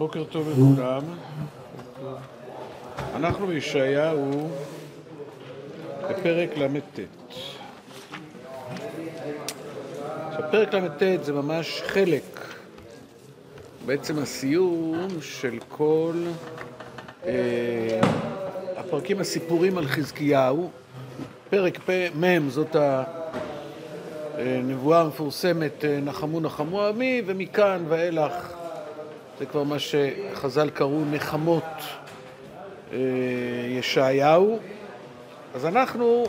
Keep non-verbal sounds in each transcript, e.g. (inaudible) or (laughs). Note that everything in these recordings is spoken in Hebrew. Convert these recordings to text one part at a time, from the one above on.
בוקר טוב לכולם. אנחנו בישעיהו בפרק ל"ט. פרק ל"ט זה ממש חלק, בעצם הסיום של כל אה, הפרקים הסיפורים על חזקיהו. פרק מ' זאת הנבואה המפורסמת אה, נחמו נחמו עמי, ומכאן ואילך זה כבר מה שחז"ל קראו נחמות אה, ישעיהו. אז אנחנו,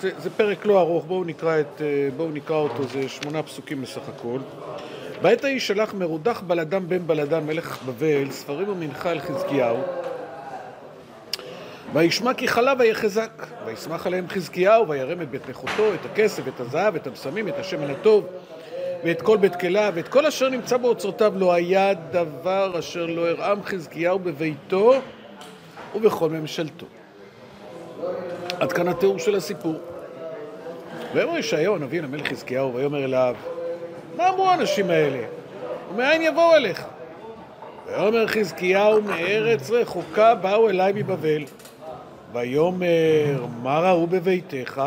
זה, זה פרק לא ארוך, בואו נקרא, את, אה, בואו נקרא אותו, זה שמונה פסוקים בסך הכל. בעת ההיא שלח מרודח בלדם בן בלדם מלך בבל, ספרים ומנחה אל חזקיהו. וישמע כי חלב ויחזק, וישמח עליהם חזקיהו, וירם את בית נכותו, את הכסף, את הזהב, את הבשמים, את השמן הטוב, ואת כל בית כליו, ואת כל אשר נמצא באוצרותיו, לא היה דבר אשר לא הרעם חזקיהו בביתו ובכל ממשלתו. עד כאן התיאור של הסיפור. ויאמר ישעיהו הנביא למלך חזקיהו, ויאמר אליו, מה אמרו האנשים האלה? ומאין יבואו אליך? ויאמר חזקיהו, מארץ רחוקה באו אליי מבבל. ויאמר, מה ראו בביתך?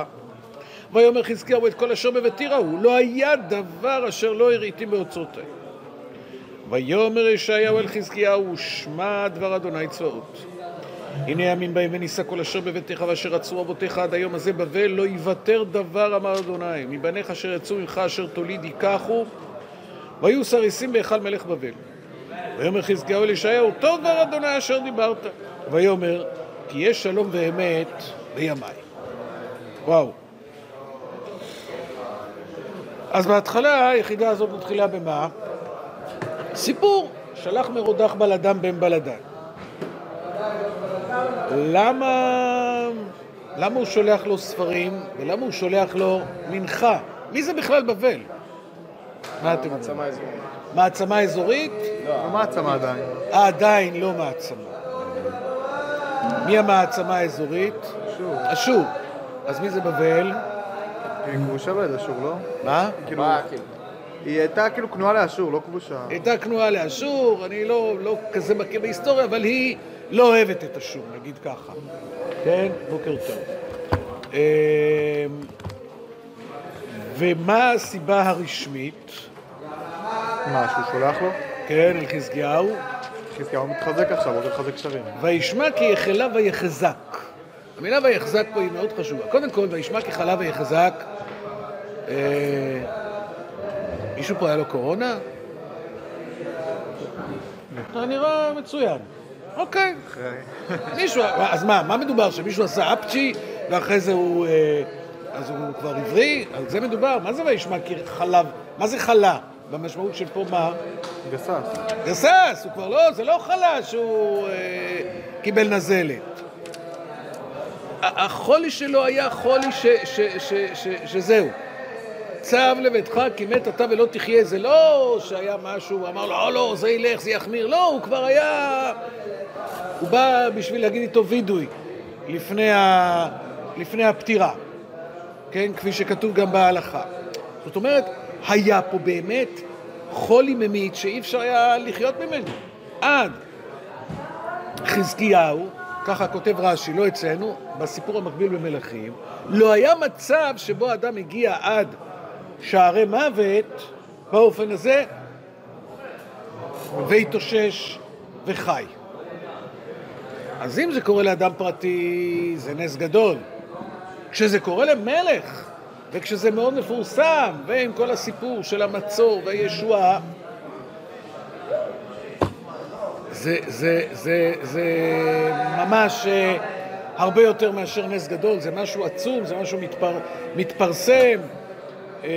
ויאמר חזקיהו את כל אשר בביתי ראו, לא היה דבר אשר לא הראיתי באוצרותי. ויאמר ישעיהו אל חזקיהו, שמע דבר אדוני צבאות. הנה ימין בהם ונישא כל אשר בביתך ואשר רצו אבותיך עד היום הזה בבל, לא יוותר דבר אמר אדוני, מבניך אשר יצאו ממך אשר תוליד ייקחו, והיו סריסים בהיכל מלך בבל. ויאמר חזקיהו אל ישעיהו, טוב דבר אדוני אשר דיברת. ויאמר, כי יש שלום ואמת בימיי. וואו. אז בהתחלה היחידה הזאת מתחילה במה? סיפור, שלח מרודח בלדם בן בלדן. למה, למה הוא שולח לו ספרים ולמה הוא שולח לו מנחה? מי זה בכלל בבל? מה אתם אומרים? מעצמה אזורית. מעצמה אזורית? לא מעצמה עדיין. אה, עדיין לא מעצמה. מי המעצמה האזורית? אשור. אשור. אז מי זה בבל? היא כבושה בידי אשור, לא? מה? כאילו, היא הייתה כאילו כנועה לאשור, לא כבושה. היא הייתה כנועה לאשור, אני לא, לא כזה בקיא בהיסטוריה, אבל היא לא אוהבת את אשור, נגיד ככה. כן? בוקר טוב. אמ, ומה הסיבה הרשמית? מה, שהוא שולח לו? כן, אל חזקיהו. חזקיהו מתחזק עכשיו, רוצה לחזק קשרים. וישמע כי יחלה ויחזק. המילה ויחזק פה היא מאוד חשובה. קודם כל, וישמע כי חלה ויחזק. אה, מישהו פה היה לו קורונה? אתה נראה מצוין. אוקיי. מישהו, אז מה, מה מדובר? שמישהו עשה אפצ'י ואחרי זה הוא, אה, אז הוא כבר עברי? על זה מדובר? מה זה וישמע כי חלב? מה זה חלה? במשמעות של פה מה? גסס. גסס, הוא כבר לא, זה לא חלה שהוא אה, קיבל נזלת. החולי שלו היה חולי ש, ש, ש, ש, שזהו. צו לביתך כי מת אתה ולא תחיה. זה לא שהיה משהו, הוא אמר לו, לא, לא, זה ילך, זה יחמיר. לא, הוא כבר היה... הוא בא בשביל להגיד איתו וידוי לפני, ה... לפני הפטירה. כן? כפי שכתוב גם בהלכה. זאת אומרת, היה פה באמת חולי ממית שאי אפשר היה לחיות ממנו. עד חזקיהו, ככה כותב רש"י, לא אצלנו, בסיפור המקביל במלכים, לא היה מצב שבו אדם הגיע עד שערי מוות באופן הזה והתאושש וחי. אז אם זה קורה לאדם פרטי, זה נס גדול. כשזה קורה למלך, וכשזה מאוד מפורסם, ועם כל הסיפור של המצור והישועה, זה, זה, זה, זה ממש אה, הרבה יותר מאשר נס גדול, זה משהו עצום, זה משהו מתפר, מתפרסם. אה,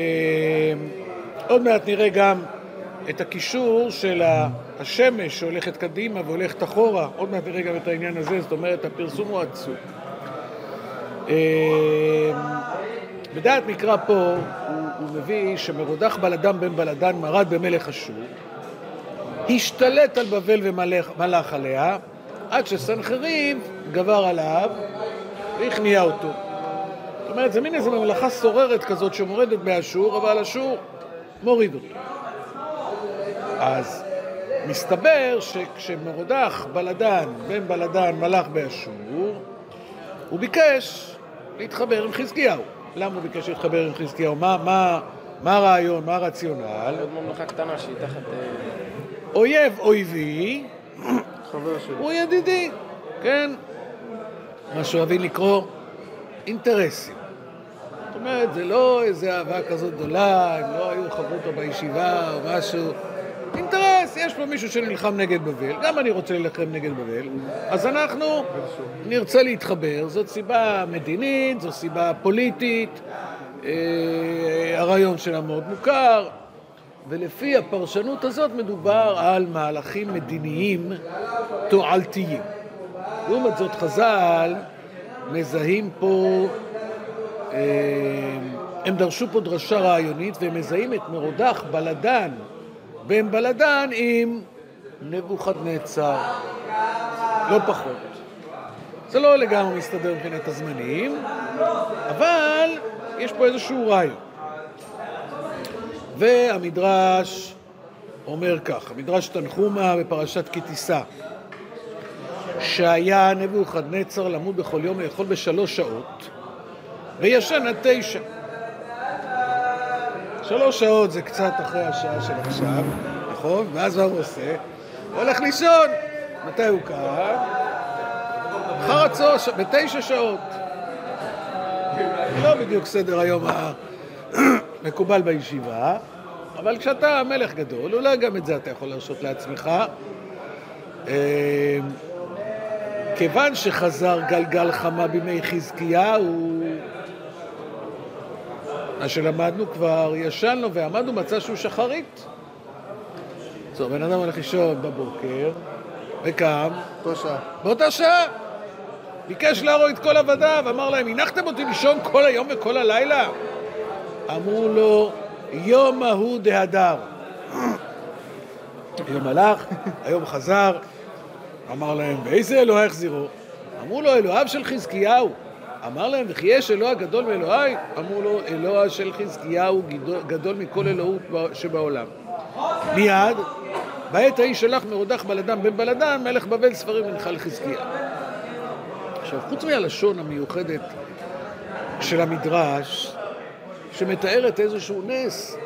עוד מעט נראה גם את הקישור של השמש שהולכת קדימה והולכת אחורה, עוד מעט נראה גם את העניין הזה, זאת אומרת, הפרסום הוא עצום. אה, בדעת מקרא פה הוא, הוא מביא שמרודח בלדם בן בלדן מרד במלך אשור, השתלט על בבל ומלך עליה, עד שסנחריב גבר עליו והכניע אותו. זאת אומרת, זה מין איזו ממלכה סוררת כזאת שמורדת באשור, אבל אשור מוריד אותו. אז מסתבר שכשמרודח בלדן, בן בלדן מלך באשור, הוא ביקש להתחבר עם חזקיהו. למה הוא ביקש להתחבר עם חזקיהו? מה, מה, מה הרעיון, מה הרציונל? עוד ממלכה קטנה שהיא תחת... אויב אויבי. הוא ידידי, כן? מה שאוהבים לקרוא אינטרסים. זאת אומרת, זה לא איזה אהבה כזאת גדולה, הם לא היו חברותא בישיבה או משהו. אינטרס, יש פה מישהו שנלחם נגד בבל, גם אני רוצה להילחם נגד בבל, אז אנחנו נרצה להתחבר, זאת סיבה מדינית, זו סיבה פוליטית, אה, הרעיון שלה מאוד מוכר, ולפי הפרשנות הזאת מדובר על מהלכים מדיניים תועלתיים. לעומת זאת חז"ל מזהים פה, אה, הם דרשו פה דרשה רעיונית והם מזהים את מרודח בלדן, בן בלדן עם נבוכדנצר, לא פחות. זה לא לגמרי מסתדר מבחינת הזמנים, אבל יש פה איזשהו רעיון. והמדרש אומר כך, המדרש תנחומה בפרשת כי תישא, שהיה נבוכדנצר למות בכל יום לאכול בשלוש שעות, וישן עד תשע. שלוש שעות זה קצת אחרי השעה של עכשיו, נכון? ואז מה הוא עושה? הוא הולך לישון. מתי הוא קם? אחר הצהר, בתשע שעות. לא בדיוק סדר היום המקובל בישיבה, אבל כשאתה מלך גדול, אולי גם את זה אתה יכול להרשות לעצמך. אה, כיוון שחזר גלגל חמה בימי חזקיהו, מה שלמדנו כבר, ישנו ועמדנו, מצא שהוא שחרית. טוב, בן אדם הולך לישון בבוקר, וקם, אותו שעה. באותה שעה. ביקש להרוג את כל עבדיו, אמר להם, הנחתם אותי לישון כל היום וכל הלילה? אמרו לו, יום ההוא דהדר. (clears throat) היום הלך, היום חזר, אמר להם, ואיזה אלוהי החזירו? אמרו לו, אלוהיו של חזקיהו. אמר להם, וכי יש אלוה גדול מאלוהי? אמרו לו, אלוה של חזקיהו גדול, מכל אלוהות שבעולם. מיד, בעת ההיא שלח מרודח בלדן בן בלדן, מלך בבל ספרים ונחל לחזקיה. עכשיו, חוץ מהלשון המיוחדת של המדרש, שמתארת איזשהו נס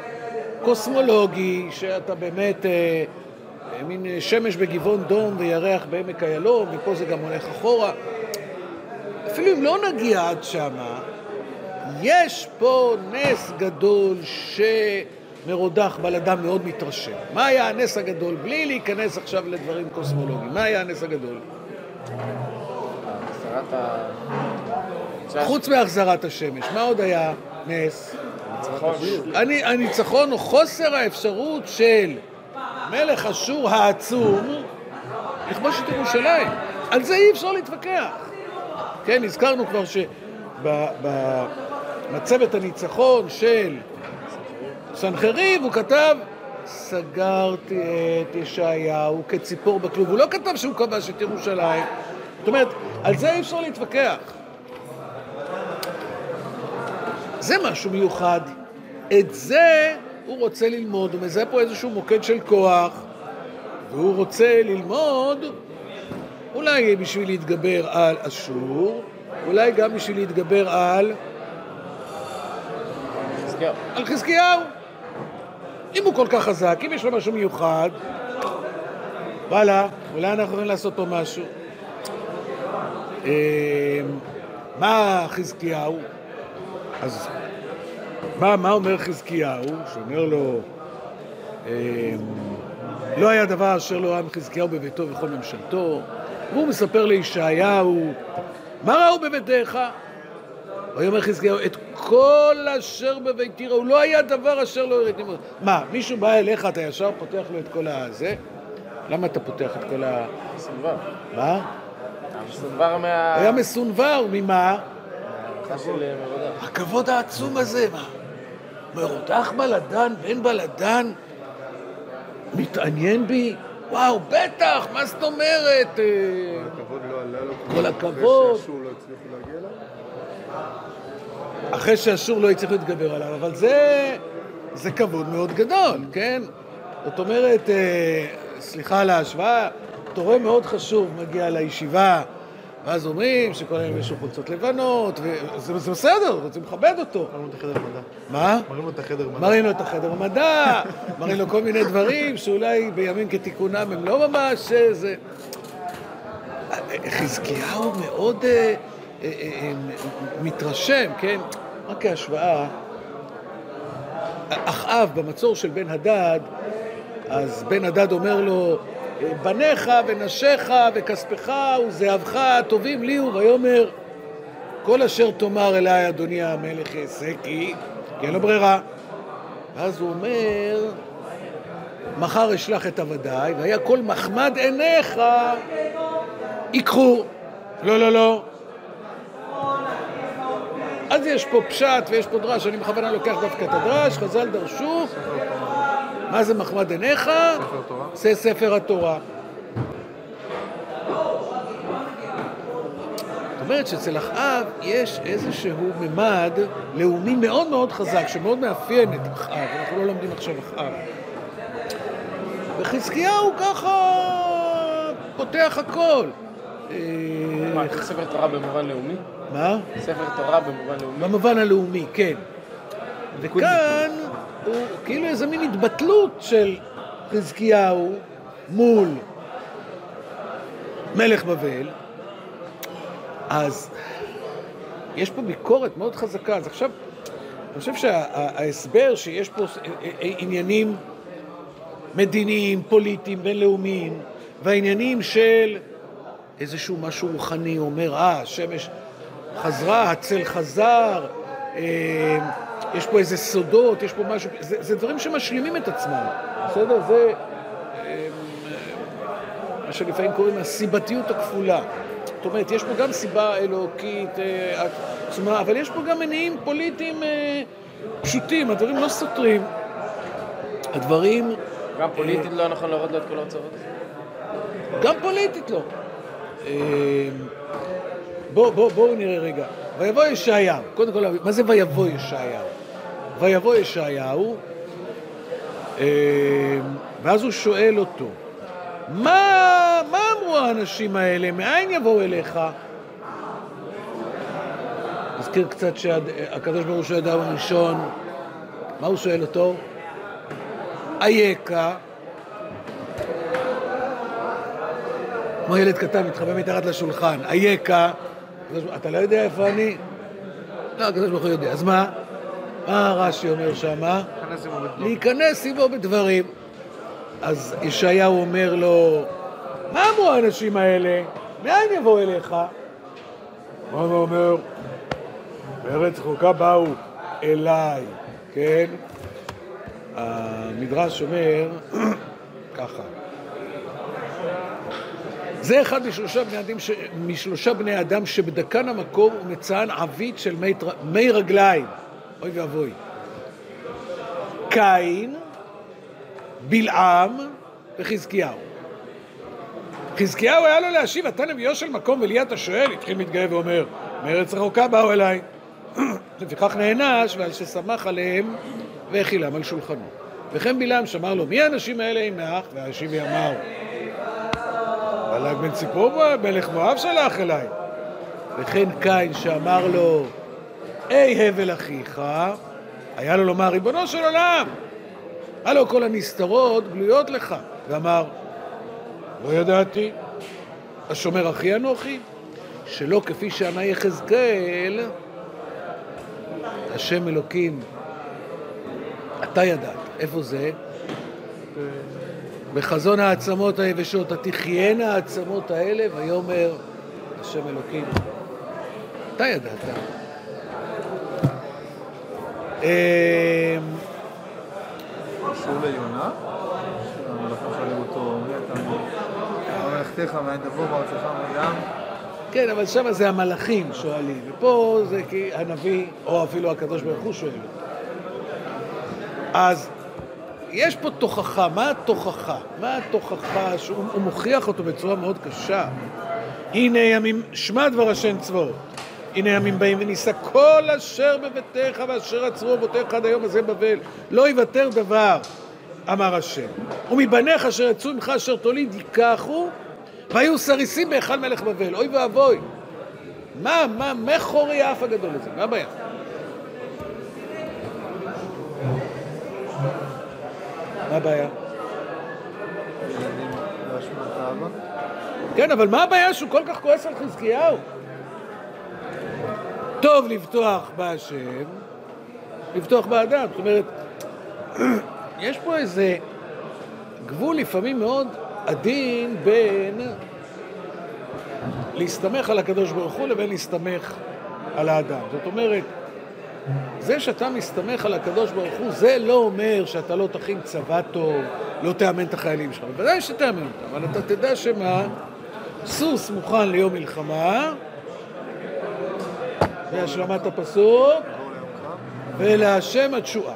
קוסמולוגי, שאתה באמת אה, אה, מין שמש בגבעון דום וירח בעמק איילון, ופה זה גם הולך אחורה. אפילו אם לא נגיע עד שמה, יש פה נס גדול שמרודח בלדם מאוד מתרשם. מה היה הנס הגדול? בלי להיכנס עכשיו לדברים קוסמולוגיים. מה היה הנס הגדול? חוץ מהחזרת השמש, מה עוד היה נס? הניצחון. הוא חוסר האפשרות של מלך אשור העצום לכבוש את ירושלים. על זה אי אפשר להתווכח. כן, הזכרנו כבר שבמצבת הניצחון של סנחריב הוא כתב סגרתי את ישעיהו כציפור בכלוב. הוא לא כתב שהוא כבש את ירושלים. זאת אומרת, על זה אי אפשר להתווכח. זה משהו מיוחד. את זה הוא רוצה ללמוד, הוא מזהה פה איזשהו מוקד של כוח, והוא רוצה ללמוד אולי בשביל להתגבר על אשור, אולי גם בשביל להתגבר על, חזקיהו. על חזקיהו. אם הוא כל כך חזק, אם יש לו משהו מיוחד, וואלה, אולי אנחנו יכולים לעשות פה משהו. אה, מה חזקיהו? אז מה, מה אומר חזקיהו? שאומר לו, אה, לא היה דבר אשר לא עם חזקיהו בביתו וכל ממשלתו. והוא מספר לישעיהו, מה ראו בביתך? ויאמר חזקיהו, את כל אשר בביתי ראו, לא היה דבר אשר לא הראיתי. מה, מישהו בא אליך, אתה ישר פותח לו את כל הזה? למה אתה פותח את כל ה... מסונבר. מה? מסונבר מה... היה מסונבר, ממה? מההערכה של אה, מרודח. הכבוד העצום הזה, מה? מרותח בלדן, בן בלדן, מתעניין בי? וואו, בטח, מה זאת אומרת? אה, הכבוד לא עלה לו. כל הכבוד. אחרי שאשור לא הצליחו להגיע אליו? אחרי שאשור לא הצליחו להתגבר עליו, אבל זה, זה כבוד מאוד גדול, כן? זאת אומרת, אה, סליחה על ההשוואה, תורם מאוד חשוב מגיע לישיבה, ואז אומרים שכל היום יש חולצות לבנות, וזה זה בסדר, רוצים לכבד אותו. מראים לו את החדר מדע. מה? מראים לו את החדר מדע. מראים לו את החדר המדע, מראים לו כל מיני דברים שאולי בימים כתיקונם הם לא ממש אה, זה. חזקיהו מאוד אה, אה, מתרשם, כן? רק כהשוואה, אחאב במצור של בן הדד, אז בן הדד אומר לו, בניך ונשיך וכספך וזהבך טובים לי ויאמר כל אשר תאמר אליי אדוני המלך אעשה כי אין לו ברירה. ואז הוא אומר, מחר אשלח את עבדיי, והיה כל מחמד עיניך ייקחו. לא, לא, לא. אז יש פה פשט ויש פה דרש, אני בכוונה לוקח דווקא את הדרש, חז"ל דרשו, מה זה מחמד עיניך? זה ספר התורה. זאת אומרת שאצל אחאב יש איזשהו ממד לאומי מאוד מאוד חזק, שמאוד מאפיין את אחאב, אנחנו לא לומדים עכשיו אחאב. וחזקיהו ככה פותח הכל. מה, ספר תורה במובן לאומי? מה? ספר תורה במובן לאומי? במובן הלאומי, כן. וכאן הוא כאילו איזה מין התבטלות של חזקיהו מול מלך בבל. אז יש פה ביקורת מאוד חזקה. אז עכשיו, אני חושב שההסבר שיש פה עניינים מדיניים, פוליטיים, בינלאומיים, והעניינים של איזשהו משהו רוחני, אומר, אה, השמש חזרה, הצל חזר, אה, יש פה איזה סודות, יש פה משהו, זה, זה דברים שמשלימים את עצמם, בסדר? זה אה, מה שלפעמים קוראים הסיבתיות הכפולה. זאת אומרת, יש פה גם סיבה אלוקית אה, עצומה, אבל יש פה גם מניעים פוליטיים אה, פשוטים, הדברים לא סותרים. הדברים, גם פוליטית לא נכון להראות לו את כל ההוצאות? גם פוליטית לא. אה, בואו בוא, בוא נראה רגע. ויבוא ישעיהו, קודם כל, מה זה ויבוא ישעיהו? ויבוא ישעיהו, אה, ואז הוא שואל אותו, מה, מה אמרו האנשים האלה? מאין יבואו אליך? נזכיר קצת שהקדוש ברוך הוא שואל אדם הראשון, מה הוא שואל אותו? אייכה? כמו ילד קטן מתחבא מתחת לשולחן, אייכה? אתה לא יודע איפה אני? לא, הקדוש ברוך הוא יודע. אז מה? מה רש"י אומר שמה? להיכנס עמו בדברים. להיכנס עמו בדברים. אז ישעיהו אומר לו, מה אמרו האנשים האלה? מאין יבואו אליך? מה הוא אומר? בארץ רחוקה באו אליי, כן? המדרש אומר (clears throat) ככה. זה אחד משלושה בני אדם, ש... משלושה בני אדם שבדקן המקום הוא מצאן עבית של מי, מי רגליים. אוי ואבוי. קין, בלעם וחזקיהו. חזקיהו היה לו להשיב, אתה נביאו של מקום ולי אתה שואל, התחיל מתגאה ואומר, מארץ רחוקה באו אליי. (clears throat) לפיכך נענש ועל ששמח עליהם והאכילם על שולחנו. וכן בלעם שאמר לו, מי האנשים האלה עמך? והשיב אמר, בלק בן ציפור מלך מואב שלח אליי. וכן קין שאמר לו, היי הבל אחיך, היה לו לומר, ריבונו של עולם, הלו כל הנסתרות גלויות לך. ואמר, לא ידעתי, השומר אחי אנוכי, שלא כפי שענה יחזקאל, השם אלוקים, אתה ידעת. איפה זה? בחזון העצמות היבשות, התחיינה העצמות האלה, ויאמר השם אלוקים, אתה ידעת. אמ, קשור ליונה? המלאכים שואלים אותו, מי אתה? מלאכתך, מאין תבוא מים? כן, אבל שם זה המלאכים שואלים, ופה זה כי הנביא, או אפילו הקדוש ברוך הוא שואל. אז יש פה תוכחה, מה התוכחה? מה התוכחה שהוא הוא מוכיח אותו בצורה מאוד קשה? הנה ימים, שמע דבר השם צבאות. הנה ימים באים ונישא כל אשר בביתך ואשר עצרו אבותיך עד היום הזה בבל. לא יוותר דבר. אמר השם. ומבניך אשר יצאו ממך אשר תוליד ייקחו, והיו סריסים בהיכל מלך בבל. אוי ואבוי. מה, מה, מה חורי האף הגדול הזה? מה הבעיה? מה הבעיה? כן, אבל מה הבעיה שהוא כל כך כועס על חזקיהו? טוב לפתוח בהשם, לפתוח באדם. זאת אומרת, (clears throat) יש פה איזה גבול לפעמים מאוד עדין בין להסתמך על הקדוש ברוך הוא לבין להסתמך על האדם. זאת אומרת, זה שאתה מסתמך על הקדוש ברוך הוא, זה לא אומר שאתה לא תכין צבא טוב, לא תאמן את החיילים שלך. בוודאי שתאמן אותם, אבל אתה תדע שמה, סוס מוכן ליום מלחמה, והשלמת הפסוק, ולהשם התשועה.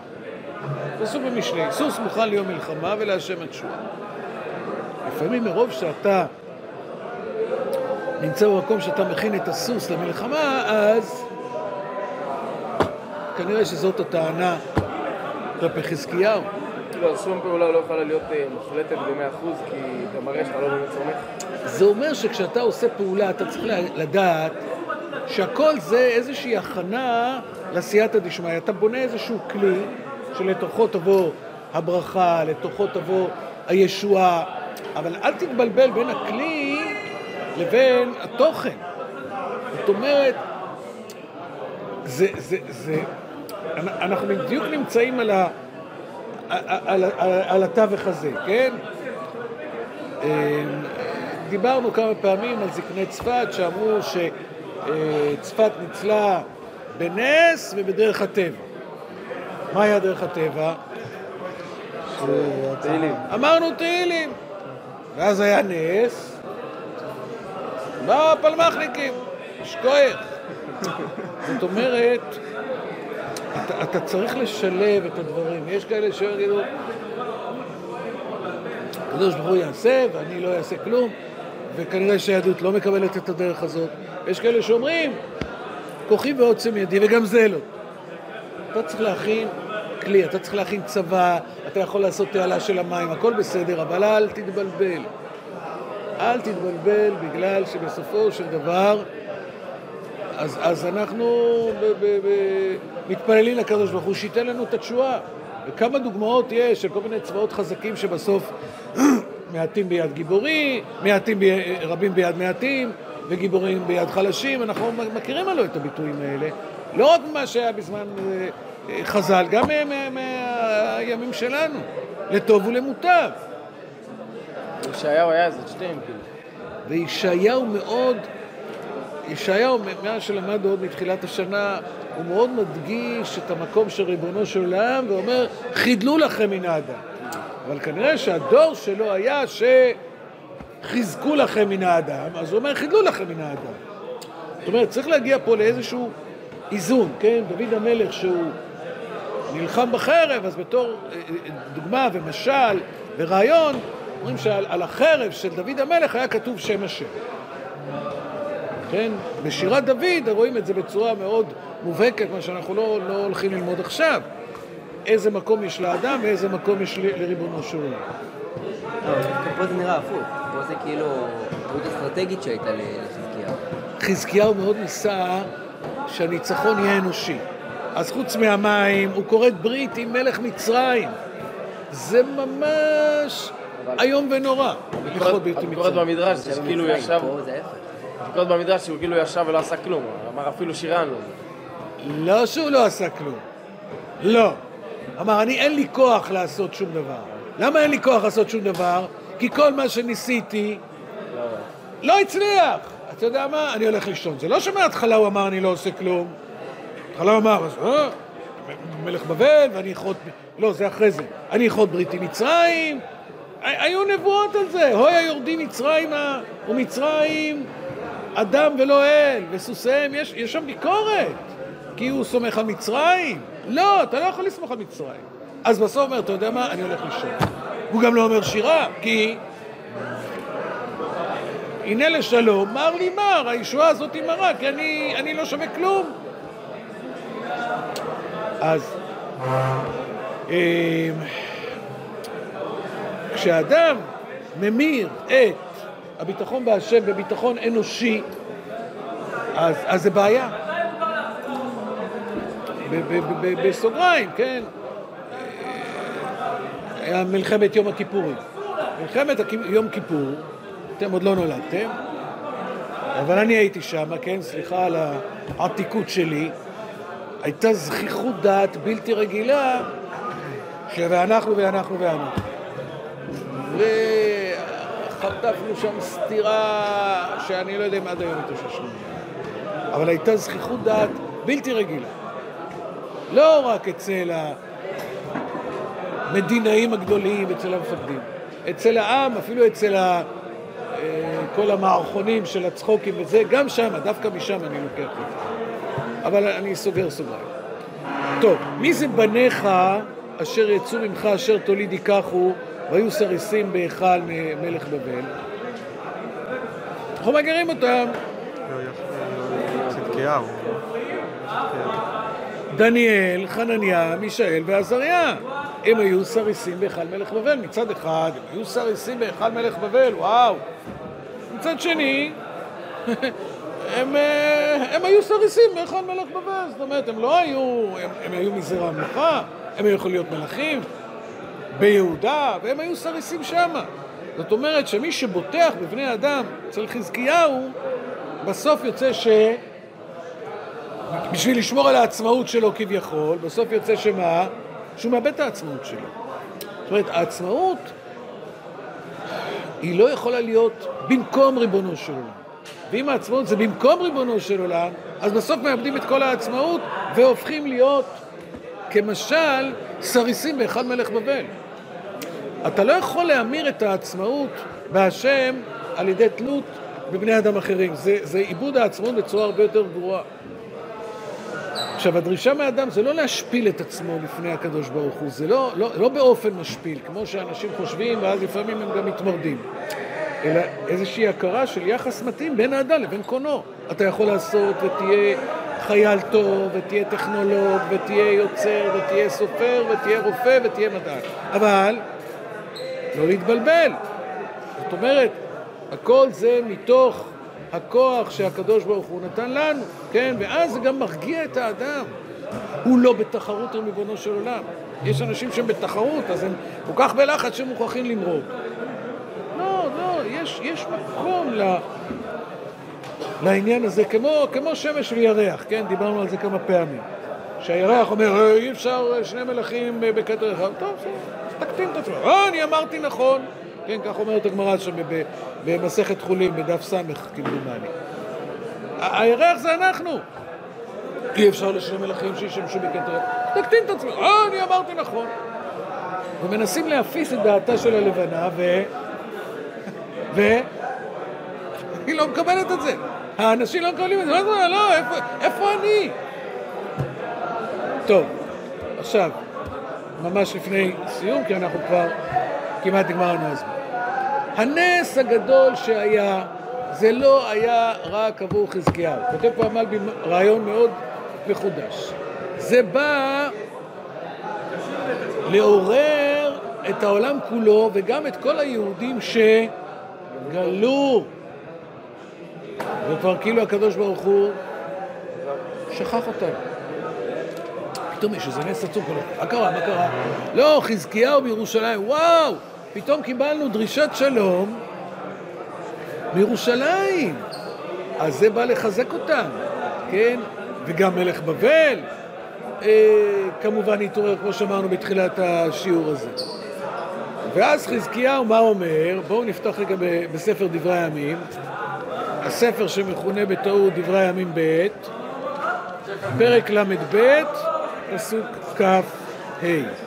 פסוק במשלי, סוס מוכן ליום מלחמה ולהשם התשועה. לפעמים מרוב שאתה נמצא במקום שאתה מכין את הסוס למלחמה, אז כנראה שזאת הטענה כלפי חזקיהו. לא, שום פעולה לא יכולה להיות אה, מוחלטת במאה אחוז, כי את המראה שלך לא באמת סומך. זה אומר שכשאתה עושה פעולה, אתה צריך לדעת שהכל זה איזושהי הכנה לסייעתא דשמיא. אתה בונה איזשהו כלי שלתוכו תבוא הברכה, לתוכו תבוא הישועה, אבל אל תתבלבל בין הכלי לבין התוכן. זאת אומרת, זה, זה, זה, אנחנו בדיוק נמצאים על, ה, על, על, על התווך הזה, כן? אמ, דיברנו כמה פעמים על זקני צפת שאמרו שצפת ניצלה בנס ובדרך הטבע. מה היה דרך הטבע? תהילים. אמרנו תהילים. ואז היה נס, באו הפלמ"חניקים, שכוח. זאת אומרת, אתה, אתה צריך לשלב את הדברים. יש כאלה שיגידו, הקדוש ברוך הוא יעשה ואני לא אעשה כלום, וכנראה שהיהדות לא מקבלת את הדרך הזאת. יש כאלה שאומרים, כוחי ועוצם ידי, וגם זה לא. אתה צריך להכין כלי, אתה צריך להכין צבא, אתה יכול לעשות תעלה של המים, הכל בסדר, אבל אל תתבלבל. אל תתבלבל בגלל שבסופו של דבר, אז, אז אנחנו ב, ב, ב, מתפללים לקדוש ברוך הוא שייתן לנו את התשועה. וכמה דוגמאות יש של כל מיני צבאות חזקים שבסוף מעטים ביד גיבורים, מעטים ב, רבים ביד מעטים, וגיבורים ביד חלשים. אנחנו מכירים הלוא את הביטויים האלה. לא רק מה שהיה בזמן אה, אה, חז"ל, גם מה- מה- מהימים שלנו, לטוב ולמוטב. ישעיהו היה איזה שתיים, כאילו. וישעיהו מאוד, ישעיהו, מאז שלמדנו עוד מתחילת השנה, הוא מאוד מדגיש את המקום של ריבונו של עולם, ואומר, חידלו לכם מן האדם. אבל כנראה שהדור שלו היה שחיזקו לכם מן האדם, אז הוא אומר, חידלו לכם מן האדם. זאת אומרת, צריך להגיע פה לאיזשהו איזון, כן? דוד המלך שהוא נלחם בחרב, אז בתור אה, אה, דוגמה ומשל ורעיון, אומרים שעל על החרב של דוד המלך היה כתוב שם השם. כן? בשירת דוד רואים את זה בצורה מאוד מובהקת, מה שאנחנו לא, לא הולכים ללמוד עכשיו. איזה מקום יש לאדם ואיזה מקום יש לריבונו של עולם. לא, פה זה נראה הפוך. פה זה כאילו טעות אסטרטגית שהייתה לחזקיהו. חזקיהו מאוד ניסה שהניצחון יהיה אנושי. אז חוץ מהמים, הוא כורת ברית עם מלך מצרים. זה ממש איום ונורא, הביקורת. במדרש זה שכאילו מצרים, ישב. הביקורת במדרש שהוא כאילו ישב ולא עשה כלום. הוא אמר אפילו שירן לא. לא שהוא לא עשה כלום. לא. אמר, אני אין לי כוח לעשות שום דבר. למה אין לי כוח לעשות שום דבר? כי כל מה שניסיתי לא הצליח. אתה יודע מה? אני הולך לישון. זה לא שמההתחלה הוא אמר, אני לא עושה כלום. בהתחלה הוא אמר, אז, אה, מלך בבל, ואני אכרות... לא, זה אחרי זה. אני אכרות ברית עם מצרים. היו נבואות על זה. הוי היורדים מצרימה ומצרים אדם ולא אל, וסוסיהם, יש, יש שם ביקורת. כי הוא סומך על מצרים. לא, אתה לא יכול לסמוך על מצרים. אז בסוף אומר, אתה יודע מה? אני הולך לישון. הוא גם לא אומר שירה, כי הנה לשלום, מר לי מר, הישועה הזאת היא מרה, כי אני, אני לא שווה כלום. אז, אמ, כשאדם ממיר את הביטחון בהשם בביטחון אנושי, אז, אז זה בעיה. בסוגריים, כן? היה מלחמת יום הכיפורים. מלחמת יום כיפור, אתם עוד לא נולדתם, אבל אני הייתי שם, כן? סליחה על העתיקות שלי. הייתה זכיחות דעת בלתי רגילה, שאנחנו ואנחנו ואנחנו. וחטפנו שם סטירה שאני לא יודע אם עד היום התאוששנו. אבל הייתה זכיחות דעת בלתי רגילה. לא רק אצל המדינאים הגדולים, אצל המפקדים, אצל העם, אפילו אצל ה... אה, כל המערכונים של הצחוקים וזה, גם שם, דווקא משם אני לוקח את זה. אבל אני סוגר סוגריים. טוב, מי זה בניך אשר יצאו ממך אשר תוליד ייקחו והיו סריסים בהיכל מלך בבל? אנחנו מגרים אותם. צדקיהו. דניאל, חנניה, מישאל ועזריה. הם היו סריסים בהיכל מלך בבל. מצד אחד, הם היו סריסים בהיכל מלך בבל, וואו. מצד שני, (laughs) הם, אה, הם היו סריסים בהיכל מלך בבל. זאת אומרת, הם לא היו, הם, הם היו מזרע המלוכה, הם היו יכולים להיות מלכים ביהודה, והם היו סריסים שמה. זאת אומרת שמי שבוטח בבני אדם אצל חזקיהו, בסוף יוצא ש... בשביל לשמור על העצמאות שלו כביכול, בסוף יוצא שמה? שהוא מאבד את העצמאות שלו. זאת אומרת, העצמאות היא לא יכולה להיות במקום ריבונו של עולם. ואם העצמאות זה במקום ריבונו של עולם, אז בסוף מאבדים את כל העצמאות והופכים להיות, כמשל, סריסים בהיכל מלך בבל. אתה לא יכול להמיר את העצמאות בהשם על ידי תלות בבני אדם אחרים. זה, זה איבוד העצמאות בצורה הרבה יותר גרועה. עכשיו, הדרישה מהאדם זה לא להשפיל את עצמו לפני הקדוש ברוך הוא, זה לא, לא, לא באופן משפיל, כמו שאנשים חושבים, ואז לפעמים הם גם מתמרדים, אלא איזושהי הכרה של יחס מתאים בין האדם לבין קונו. אתה יכול לעשות ותהיה חייל טוב, ותהיה טכנולוג, ותהיה יוצר, ותהיה סופר, ותהיה רופא, ותהיה מדען. אבל לא להתבלבל. זאת אומרת, הכל זה מתוך הכוח שהקדוש ברוך הוא נתן לנו, כן? ואז זה גם מרגיע את האדם. הוא לא בתחרות עם ריבונו של עולם. יש אנשים שהם בתחרות, אז הם כל כך בלחץ שהם מוכרחים למרוד. לא, לא, יש, יש מקום ל... לעניין הזה, כמו, כמו שמש וירח, כן? דיברנו על זה כמה פעמים. שהירח אומר, "אה, אי אפשר אה, שני מלכים אה, בכתר אחד. טוב, תקטין את עצמך. אני אמרתי נכון. כן, כך אומרת הגמרא שם במסכת חולין, בדף ס', כמדומני. הירח זה אנחנו. אי אפשר לשני מלכים שישמשו אחד. תקטין את עצמך. אה, אני אמרתי נכון. ומנסים להפיס את דעתה של הלבנה, ו... ו... (laughs) היא לא מקבלת את זה. האנשים לא מקבלים את זה. מה זה? לא, איפה, איפה אני? טוב, עכשיו, ממש לפני סיום, כי אנחנו כבר כמעט נגמר לנו הזמן. הנס הגדול שהיה, זה לא היה רק עבור חזקיהו. כותב פה המלבי רעיון מאוד מחודש. זה בא לעורר את העולם כולו וגם את כל היהודים שגלו. וכבר כאילו הקדוש ברוך הוא שכח אותם. פתאום יש איזה נס עצום מה קרה, מה קרה? לא, חזקיהו בירושלים, וואו, פתאום קיבלנו דרישת שלום מירושלים. אז זה בא לחזק אותם, כן? וגם מלך בבל, אה, כמובן התעורר, כמו שאמרנו בתחילת השיעור הזה. ואז חזקיהו, מה אומר? בואו נפתח רגע בספר דברי הימים, הספר שמכונה בטעות דברי הימים ב', פרק ל"ב, פסוק כ"ה.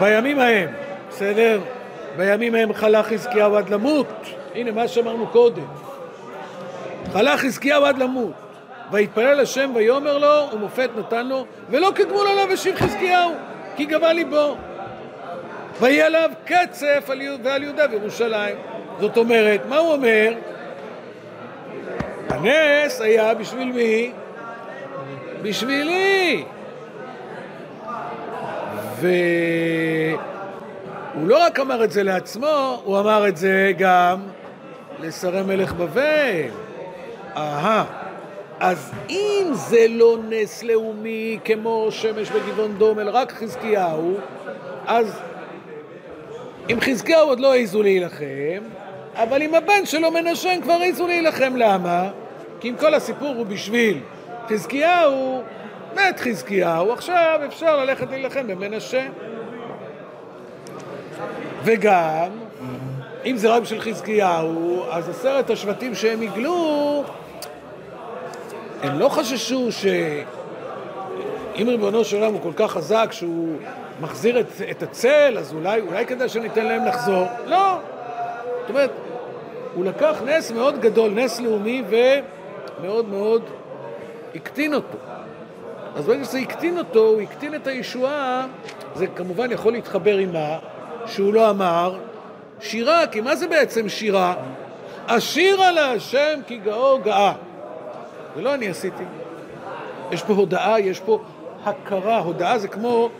בימים ההם, בסדר? בימים ההם חלה חזקיהו עד למות. הנה מה שאמרנו קודם. חלה חזקיהו עד למות. ויתפלל השם ויאמר לו, ומופת נתן לו, ולא כגמול עליו השיב חזקיהו, כי גבה ליבו. ויהיה עליו קצף על יהודה- ועל יהודה וירושלים. זאת אומרת, מה הוא אומר? הנס היה בשביל מי? בשבילי. והוא לא רק אמר את זה לעצמו, הוא אמר את זה גם לשרי מלך בבל. אהה. אז אם זה לא נס לאומי כמו שמש בגבעון דום, אלא רק חזקיהו, אז עם חזקיהו עוד לא העזו להילחם, אבל עם הבן שלו מנשה הם כבר העזו להילחם. למה? כי אם כל הסיפור הוא בשביל חזקיהו, מת חזקיהו, עכשיו אפשר ללכת להילחם במנשה. וגם, אם זה רק בשביל חזקיהו, אז עשרת השבטים שהם הגלו, הם לא חששו שאם ריבונו של עולם הוא כל כך חזק שהוא מחזיר את, את הצל, אז אולי, אולי כדאי שניתן להם לחזור. לא. זאת אומרת, הוא לקח נס מאוד גדול, נס לאומי, ומאוד מאוד הקטין אותו. אז ברגע שזה הקטין אותו, הוא הקטין את הישועה, זה כמובן יכול להתחבר עם מה? שהוא לא אמר שירה, כי מה זה בעצם שירה? אשירה להשם כי גאו גאה. זה לא אני עשיתי. יש פה הודאה, יש פה הכרה. הודאה זה כמו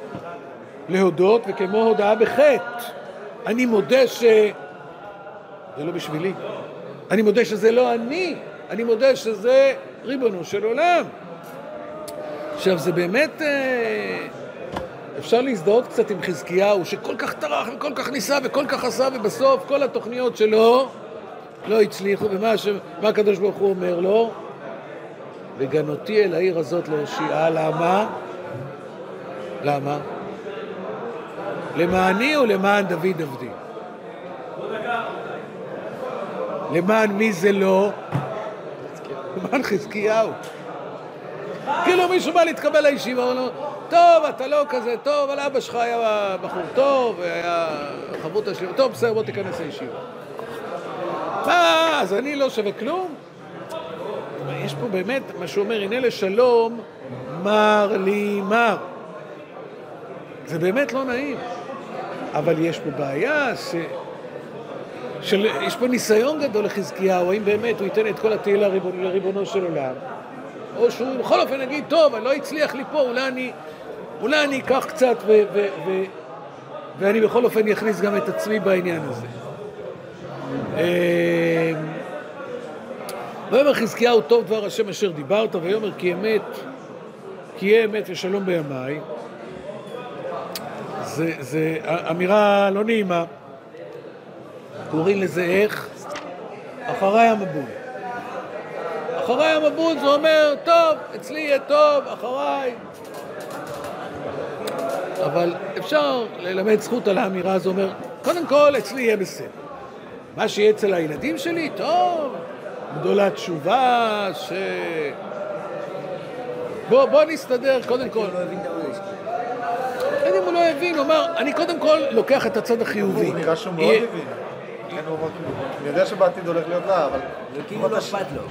להודות וכמו הודאה בחטא. אני מודה ש... זה לא בשבילי. אני מודה שזה לא אני. אני מודה שזה ריבונו של עולם. עכשיו, זה באמת... אה, אפשר להזדהות קצת עם חזקיהו, שכל כך טרח וכל כך ניסה וכל כך עשה, ובסוף כל התוכניות שלו לא הצליחו, ומה ש... הקדוש ברוך הוא אומר לו? וגנותי אל העיר הזאת להושיעה, למה? למה? למעני ולמען דוד עבדי. למען מי זה לא? למען חזקיהו. כאילו מישהו בא להתקבל לישיבה, הוא אומר טוב, אתה לא כזה טוב, אבל אבא שלך היה בחור טוב, והיה חברותא שלי, טוב, בסדר, בוא תיכנס לישיבה. מה, אז אני לא שווה כלום? יש פה באמת, מה שהוא אומר, הנה לשלום, מר לי מר. זה באמת לא נעים. אבל יש פה בעיה ש... של... יש פה ניסיון גדול לחזקיהו, האם באמת הוא ייתן את כל התהילה לריבונו של עולם, או שהוא בכל אופן יגיד, טוב, אני לא הצליח לי פה, אולי אני, אולי אני אקח קצת ו... ו... ו... ואני בכל אופן אכניס גם את עצמי בעניין הזה. אמ, ויאמר חזקיהו טוב דבר השם אשר דיברת, ויאמר כי אמת, כי יהיה אמת ושלום בימיי. זה, זה אמירה לא נעימה. קוראים לזה איך? אחריי המבול. אחריי המבול זה אומר, טוב, אצלי יהיה טוב, אחריי. אבל אפשר ללמד זכות על האמירה הזו, אומר, קודם כל, אצלי יהיה בסדר. מה שיהיה אצל הילדים שלי, טוב, גדולה תשובה, ש... בוא, בוא נסתדר קודם כל. לא אם הוא לא הבין, הוא אמר, אני קודם כל לוקח את הצד החיובי. הוא נראה שהוא מאוד הבין. כן, הוא אני יודע שבעתיד הולך להיות רע, אבל... וכאילו לא אכפת לו.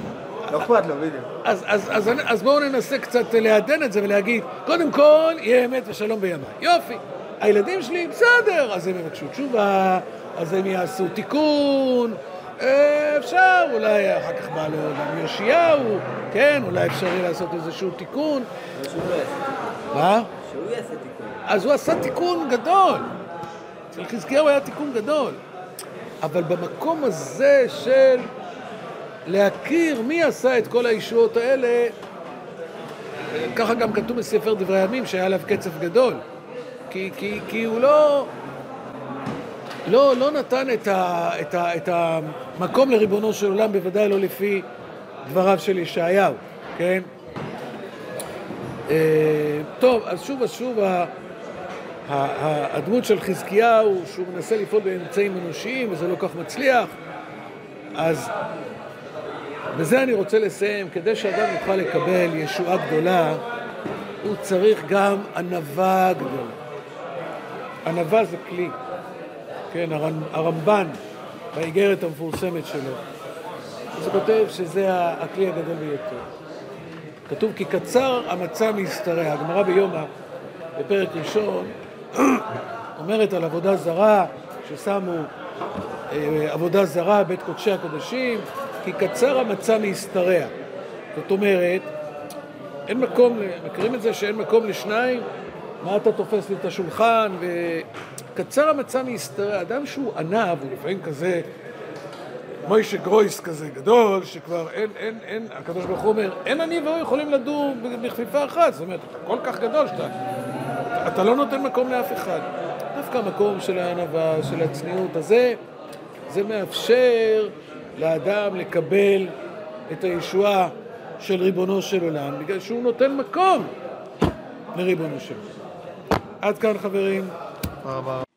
לא אכפת לו, בדיוק. אז, אז, אז, אז בואו ננסה קצת לעדן את זה ולהגיד, קודם כל, יהיה אמת ושלום בימיי. יופי. הילדים שלי, בסדר, אז הם יבקשו תשובה, אז הם יעשו תיקון, אה, אפשר, אולי אחר כך בא לו גם יאשיהו, כן, אולי אפשר יהיה לעשות איזשהו תיקון. שהוא לא יעשה תיקון. מה? שהוא יעשה תיקון. אז הוא עשה תיקון גדול. אצל חזקיהו היה תיקון גדול. אבל במקום הזה של להכיר מי עשה את כל הישועות האלה, ככה גם כתוב בספר דברי הימים שהיה עליו קצף גדול. כי, כי, כי הוא לא, לא, לא נתן את, ה, את, ה, את המקום לריבונו של עולם, בוודאי לא לפי דבריו של ישעיהו, כן? אה, טוב, אז שוב ושוב הדמות של חזקיהו, שהוא מנסה לפעול באמצעים אנושיים וזה לא כך מצליח, אז בזה אני רוצה לסיים. כדי שאדם יוכל לקבל ישועה גדולה, הוא צריך גם ענווה גדולה. ענווה זה כלי. כן, הרמ- הרמב"ן, באיגרת המפורסמת שלו, אז הוא כותב שזה הכלי הגדול ביותר. כתוב כי קצר המצע משתרע. הגמרא ביומא, בפרק ראשון, (clears throat) אומרת על עבודה זרה, ששמו אה, עבודה זרה, בית קודשי הקודשים, כי קצר המצע משתרע. זאת אומרת, אין מקום, מכירים את זה שאין מקום לשניים? מה אתה תופס לי את השולחן? וקצר המצע מהסתרע, אדם שהוא ענב, הוא לפעמים כזה, מוישה גרויס כזה גדול, שכבר אין, אין, אין, הקדוש ברוך הוא אומר, אין אני והוא יכולים לדור בכפיפה אחת, זאת אומרת, אתה כל כך גדול שאתה, אתה לא נותן מקום לאף אחד. דווקא המקום של הענווה, של הצניעות הזה, זה מאפשר לאדם לקבל את הישועה של ריבונו של עולם, בגלל שהוא נותן מקום לריבונו של עולם. עד כאן חברים. תודה רבה.